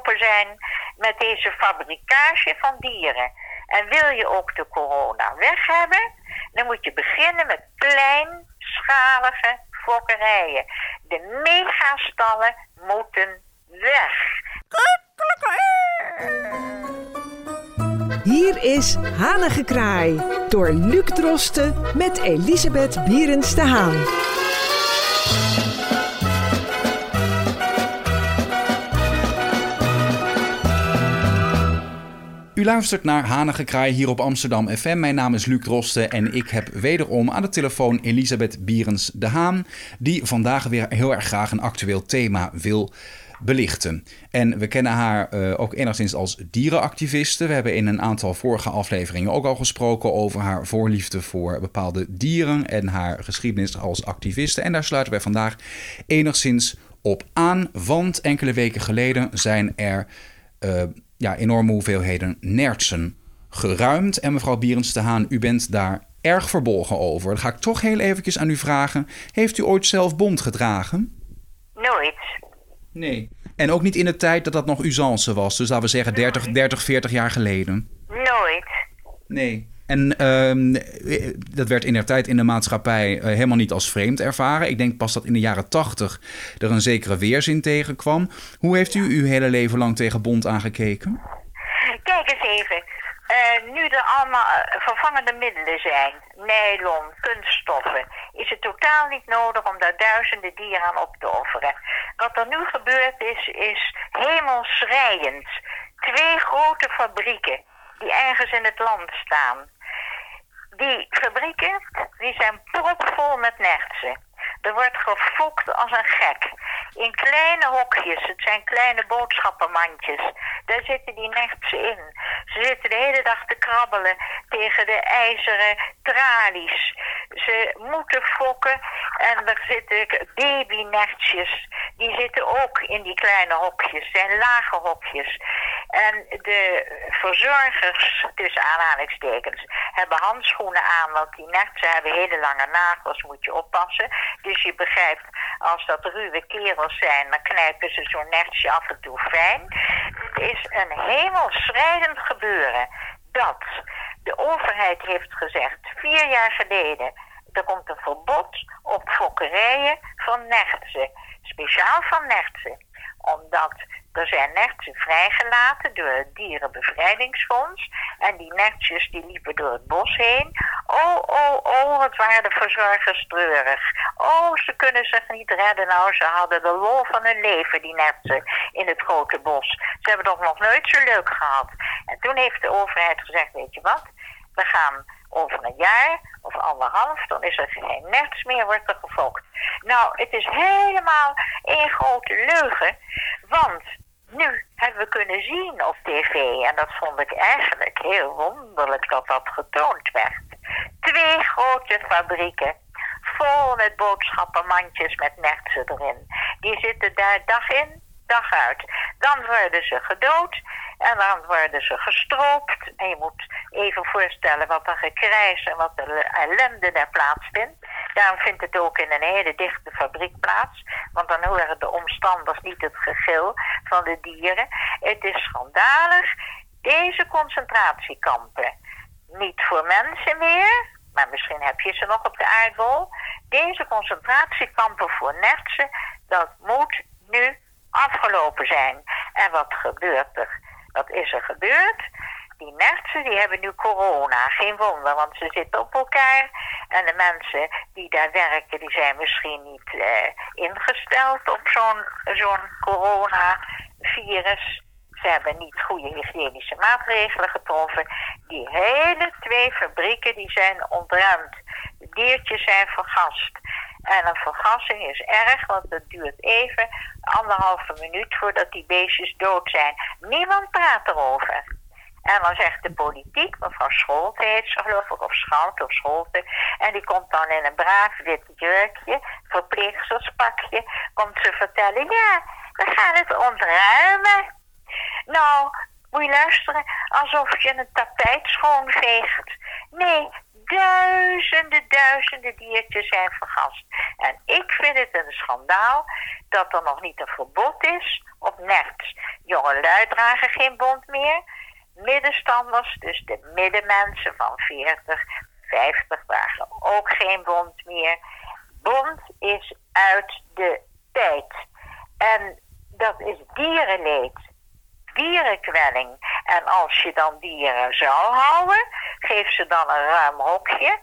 zijn met deze fabricage van dieren. En wil je ook de corona weg hebben, dan moet je beginnen met kleinschalige fokkerijen. De megastallen moeten weg. Hier is Hanengekraai door Luc Drosten met Elisabeth Bierens de Haan. U luistert naar Hanengekraai hier op Amsterdam FM. Mijn naam is Luc Drosten en ik heb wederom aan de telefoon Elisabeth Bierens de Haan... die vandaag weer heel erg graag een actueel thema wil belichten. En we kennen haar uh, ook enigszins als dierenactiviste. We hebben in een aantal vorige afleveringen ook al gesproken over haar voorliefde voor bepaalde dieren en haar geschiedenis als activiste. En daar sluiten wij vandaag enigszins op aan, want enkele weken geleden zijn er uh, ja, enorme hoeveelheden nertsen geruimd. En mevrouw Bierens de Haan, u bent daar erg verbolgen over. Dan ga ik toch heel eventjes aan u vragen. Heeft u ooit zelf bond gedragen? Nooit. Nee. En ook niet in de tijd dat dat nog usance was. Dus laten we zeggen 30, 30 40 jaar geleden. Nooit. Nee. En uh, dat werd in der tijd in de maatschappij uh, helemaal niet als vreemd ervaren. Ik denk pas dat in de jaren tachtig er een zekere weerzin tegenkwam. Hoe heeft u uw hele leven lang tegen bond aangekeken? Kijk eens even. Uh, nu er allemaal vervangende middelen zijn, nylon, kunststoffen, is het totaal niet nodig om daar duizenden dieren aan op te offeren. Wat er nu gebeurd is, is hemelschreiend. Twee grote fabrieken die ergens in het land staan. Die fabrieken die zijn propvol met nertsen. Er wordt gefokt als een gek. In kleine hokjes, het zijn kleine boodschappenmandjes. Daar zitten die nertsen in. Ze zitten de hele dag te krabbelen tegen de ijzeren tralies. Ze moeten fokken en er zitten babynertjes. Die zitten ook in die kleine hokjes, zijn lage hokjes. En de verzorgers, tussen aanhalingstekens, hebben handschoenen aan, want die nertsen hebben hele lange nagels, moet je oppassen. Dus je begrijpt, als dat ruwe kerels zijn, dan knijpen ze zo'n nertsje af en toe fijn. Het is een hemelschrijdend gebeuren dat de overheid heeft gezegd, vier jaar geleden, er komt een verbod op fokkerijen van nertsen. Speciaal van nertsen. Omdat er zijn nertsen vrijgelaten door het Dierenbevrijdingsfonds. En die nertjes die liepen door het bos heen. Oh, oh, oh, wat waren de verzorgers treurig. Oh, ze kunnen zich niet redden. Nou, ze hadden de lol van hun leven, die nertsen, in het grote bos. Ze hebben toch nog nooit zo leuk gehad. En toen heeft de overheid gezegd, weet je wat, we gaan over een jaar of anderhalf, dan is er geen nerts meer, wordt er gefokt. Nou, het is helemaal één grote leugen, want nu hebben we kunnen zien op tv, en dat vond ik eigenlijk heel wonderlijk dat dat getoond werd. Twee grote fabrieken, vol met boodschappenmandjes met nertsen erin. Die zitten daar dag in, dag uit. Dan worden ze gedood en dan worden ze gestroopt. En je moet even voorstellen wat er gekrijs en wat de ellende daar plaatsvindt. Daarom vindt het ook in een hele dichte fabriek plaats. Want dan horen de omstanders niet het gegil van de dieren. Het is schandalig. Deze concentratiekampen. Niet voor mensen meer, maar misschien heb je ze nog op de aardbol. Deze concentratiekampen voor nertsen, dat moet nu afgelopen zijn. En wat gebeurt er? Wat is er gebeurd? Die nertsen die hebben nu corona. Geen wonder, want ze zitten op elkaar. En de mensen die daar werken, die zijn misschien niet eh, ingesteld op zo'n zo'n coronavirus. Ze hebben niet goede hygiënische maatregelen getroffen. Die hele twee fabrieken die zijn ontruimd. De diertjes zijn vergast. En een vergassing is erg, want het duurt even, anderhalve minuut voordat die beestjes dood zijn. Niemand praat erover. En dan zegt de politiek, mevrouw Scholte heet ze geloof ik, of Schout of Scholte. En die komt dan in een braaf wit jurkje, verpleegsterspakje, komt ze vertellen, ja, we gaan het ontruimen. Nou, moet je luisteren, alsof je een tapijt schoonveegt. Nee, duizenden, duizenden diertjes zijn vergast. En ik vind het een schandaal dat er nog niet een verbod is op nerts. Jongelui dragen geen bont meer. Middenstanders, dus de middenmensen van 40, 50 dragen ook geen bont meer. Bont is uit de tijd. En dat is dierenleed, dierenkwelling. En als je dan dieren zou houden, geef ze dan een ruim hokje.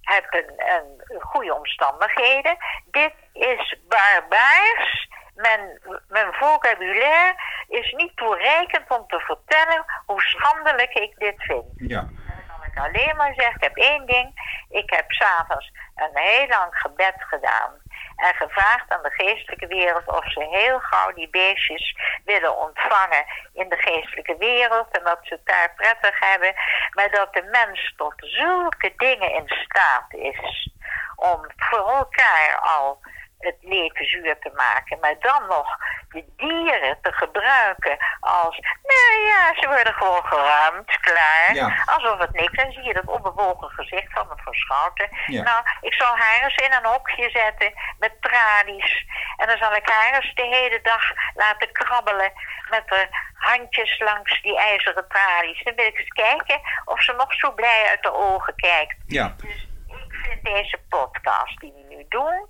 Heb een, een goede omstandigheden. Dit is barbaars. Mijn, mijn vocabulaire is niet toereikend om te vertellen hoe schandelijk ik dit vind. Ja. Dan kan ik alleen maar zeggen, ik heb één ding. Ik heb s'avonds een heel lang gebed gedaan. En gevraagd aan de geestelijke wereld of ze heel gauw die beestjes willen ontvangen in de geestelijke wereld. En dat ze het daar prettig hebben. Maar dat de mens tot zulke dingen in staat is. Om voor elkaar al het leven zuur te maken. Maar dan nog de dieren te gebruiken als... Nou ja, ze worden gewoon geruimd, klaar. Ja. Alsof het niks. En zie je dat onbewogen gezicht van mevrouw Schouten. Ja. Nou, ik zal haar eens in een hokje zetten met tralies. En dan zal ik haar eens de hele dag laten krabbelen met de handjes langs die ijzeren tralies. Dan wil ik eens kijken of ze nog zo blij uit de ogen kijkt. Ja. Dus ik vind deze podcast die we nu doen,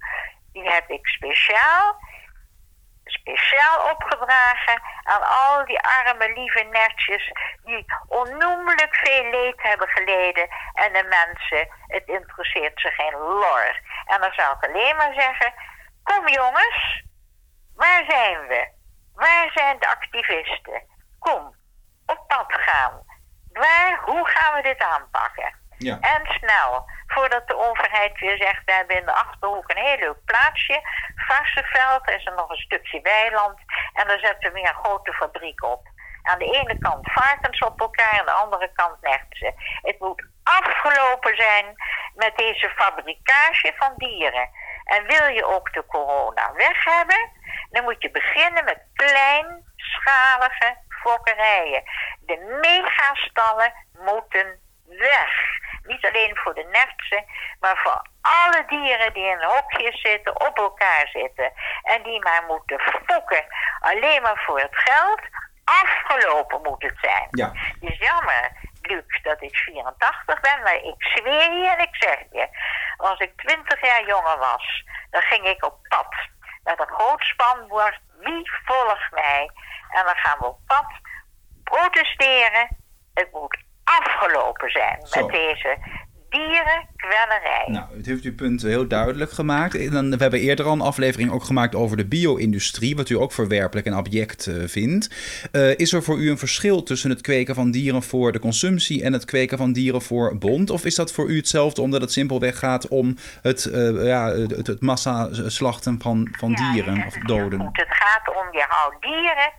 die heb ik speciaal, speciaal opgedragen aan al die arme lieve netjes die onnoemelijk veel leed hebben geleden en de mensen, het interesseert ze geen lor. En dan zou ik alleen maar zeggen, kom jongens, waar zijn we? Waar zijn de activisten? Kom, op pad gaan. Waar, hoe gaan we dit aanpakken? En snel, voordat de overheid weer zegt, we hebben in de Achterhoek een heel leuk plaatsje. Varsenveld, er is er nog een stukje weiland. En daar zetten we weer een grote fabriek op. Aan de ene kant varkens op elkaar, aan de andere kant nertsen. Het moet afgelopen zijn met deze fabrikage van dieren. En wil je ook de corona weg hebben, dan moet je beginnen met kleinschalige fokkerijen. De megastallen moeten weg. Niet alleen voor de nertsen, maar voor alle dieren die in een hokje zitten, op elkaar zitten. En die maar moeten fokken. Alleen maar voor het geld. Afgelopen moet het zijn. Ja. Het is jammer, Luc, dat ik 84 ben, maar ik zweer je en ik zeg je. Als ik 20 jaar jonger was, dan ging ik op pad. Met een groot spanbord. Wie volgt mij? En dan gaan we op pad protesteren. Het moet afgelopen zijn Zo. met deze dierenkwellerij. Nou, het heeft uw punt heel duidelijk gemaakt. En we hebben eerder al een aflevering ook gemaakt over de bio-industrie, wat u ook verwerpelijk en abject eh, vindt. Eh, is er voor u een verschil tussen het kweken van dieren voor de consumptie en het kweken van dieren voor bond? Of is dat voor u hetzelfde omdat het simpelweg gaat om het, eh ja, het, het massa-slachten van, van Ja, dieren of doden? Het gaat om je houdt dieren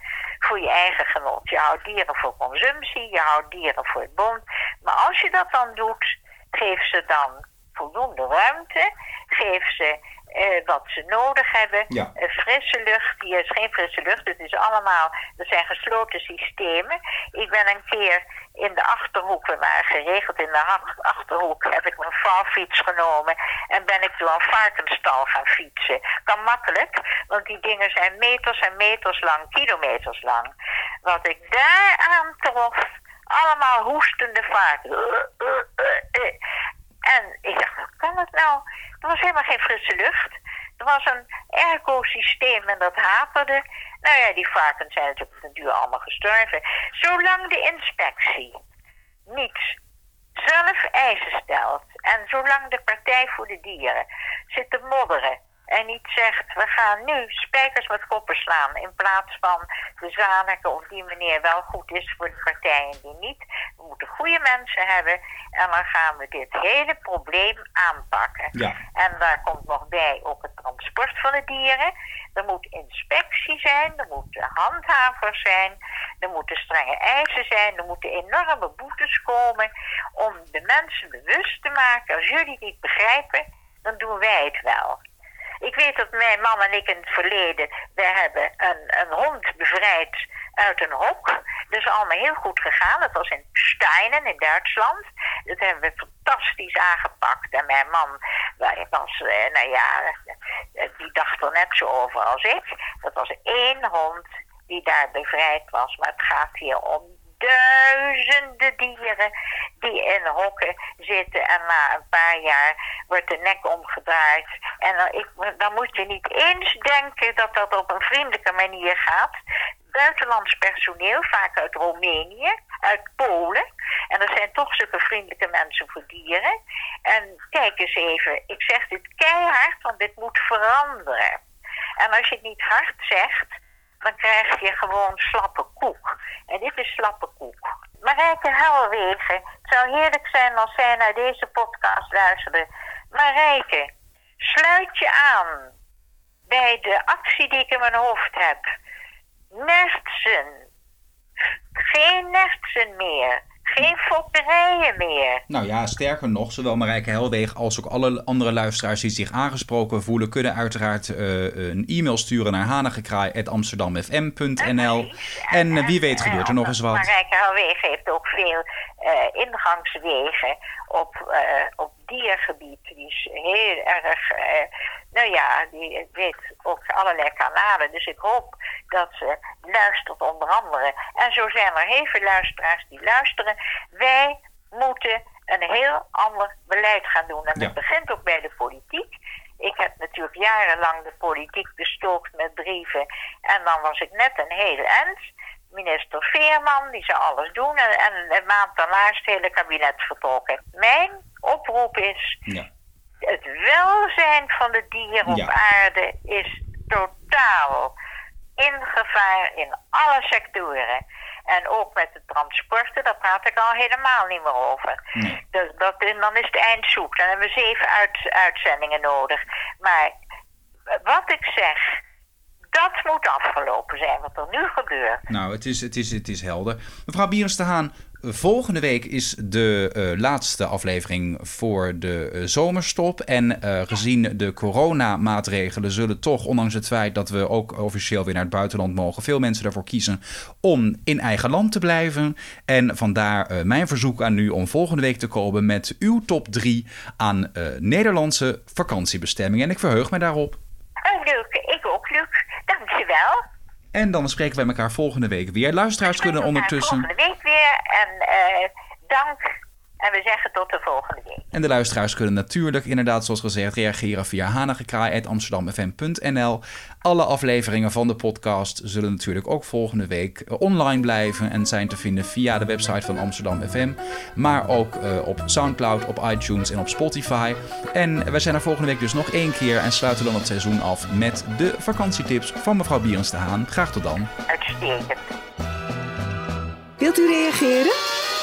voor je eigen genot. Je houdt dieren voor consumptie, je houdt dieren voor het bond. Maar als je dat dan doet, geef ze dan voldoende ruimte. Geef ze eh, wat ze nodig hebben. Ja. Eh, frisse lucht. Hier is geen frisse lucht. Het is allemaal, dat zijn gesloten systemen. Ik ben een keer in de Achterhoek, we waren geregeld in de Ach- Achterhoek, heb ik mijn vouwfiets genomen en ben ik door een varkensstal gaan fietsen. Kan makkelijk, want die dingen zijn meters en meters lang, kilometers lang. Wat ik daar aan trof, allemaal hoestende varkens. Uh. En ik dacht, hoe kan het nou? Er was helemaal geen frisse lucht. Er was een airco-systeem en dat haperde. Nou ja, die varkens zijn natuurlijk op den duur allemaal gestorven. Zolang de inspectie niet zelf eisen stelt en zolang de Partij voor de Dieren zit te modderen en niet zegt, we gaan nu spijkers met koppen slaan in plaats van de Zaneke of die meneer wel goed is voor de partij en die niet. We moeten goede mensen hebben en dan gaan we dit hele probleem aanpakken. Ja. En daar komt nog bij ook het transport van de dieren. Er moet inspectie zijn, er moeten handhavers zijn, er moeten strenge eisen zijn, er moeten enorme boetes komen om de mensen bewust te maken. Als jullie het niet begrijpen, dan doen wij het wel. Ik weet dat mijn man en ik in het verleden, wij hebben een, een hond bevrijd uit een hok. Dat is allemaal heel goed gegaan. Dat was in Steinen in Duitsland. Dat hebben we fantastisch aangepakt. En mijn man was, eh, nou ja, eh, die dacht er net zo over als ik. Dat was één hond, die daar bevrijd was. Maar het gaat hier om duizenden dieren die in hokken zitten en na een paar jaar wordt de nek omgedraaid. En dan, ik, moet je niet eens denken dat dat op een vriendelijke manier gaat. Buitenlands personeel, vaak uit Roemenië, uit Polen. En dat zijn toch zulke vriendelijke mensen voor dieren. En kijk eens even, ik zeg dit keihard, want dit moet veranderen. En als je het niet hard zegt, dan krijg je gewoon slappe koek. En dit is slappe koek. Marijke Helwegen, het zou heerlijk zijn als zij naar deze podcast luisterde. Marijke, sluit je aan bij de actie die ik in mijn hoofd heb. Nertsen. Geen nertsen meer geen fotterijen meer. Nou ja, sterker nog, zowel Marijke Helwegen als ook alle andere luisteraars die zich aangesproken voelen, kunnen uiteraard uh, een e-mail sturen naar hanigekraai.amsterdamfm.nl. En uh, wie weet gebeurt er nog eens wat. Marijke Helwegen heeft ook veel uh, ingangswegen op, op diergebied. Die is heel erg nou ja, die weet ook allerlei kanalen. Dus ik hoop dat ze luistert onder andere. En zo zijn er heel veel luisteraars die luisteren. Wij moeten een heel ander beleid gaan doen. En dat begint ook bij de politiek. Ik heb natuurlijk jarenlang de politiek bestookt met brieven. En dan was ik net een heel eind. Minister Veerman, die zou alles doen. En, en een maand daarna is het hele kabinet vertrokken. Mijn oproep is... Ja het welzijn van de dieren op aarde is totaal in gevaar in alle sectoren. En ook met de transporten, daar praat ik al helemaal niet meer over. Dus dat, dan is het eind zoek. Dan hebben we zeven uit, uitzendingen nodig. Maar wat ik zeg, dat moet afgelopen zijn, wat er nu gebeurt. Nou, het is, het is, het is helder. Mevrouw Bierens te Haan, Volgende week is de uh, laatste aflevering voor de uh, zomerstop. En uh, gezien de coronamaatregelen zullen toch, ondanks het feit dat we ook officieel weer naar het buitenland mogen, veel mensen ervoor kiezen om in eigen land te blijven. En vandaar mijn verzoek aan u om volgende week te komen met uw top 3 aan Nederlandse vakantiebestemmingen. En ik verheug me daarop. Leuk, ik ook, Luc. Dankjewel. En dan spreken wij elkaar volgende week weer. Luisteraars kunnen ondertussen... Volgende week weer. En uh, dank en we zeggen tot de volgende week. En de luisteraars kunnen natuurlijk inderdaad, zoals gezegd, reageren via hanagekraai.amsterdamfm.nl. Alle afleveringen van de podcast zullen natuurlijk ook volgende week eh, online blijven en zijn te vinden via de website van Amsterdam FM. Maar ook uh, op Soundcloud, op iTunes en op Spotify. En we zijn er volgende week dus nog één keer en sluiten dan het seizoen af met de vakantietips van mevrouw Bierens de Haan. Graag tot dan. Uitstekend. Wilt u reageren?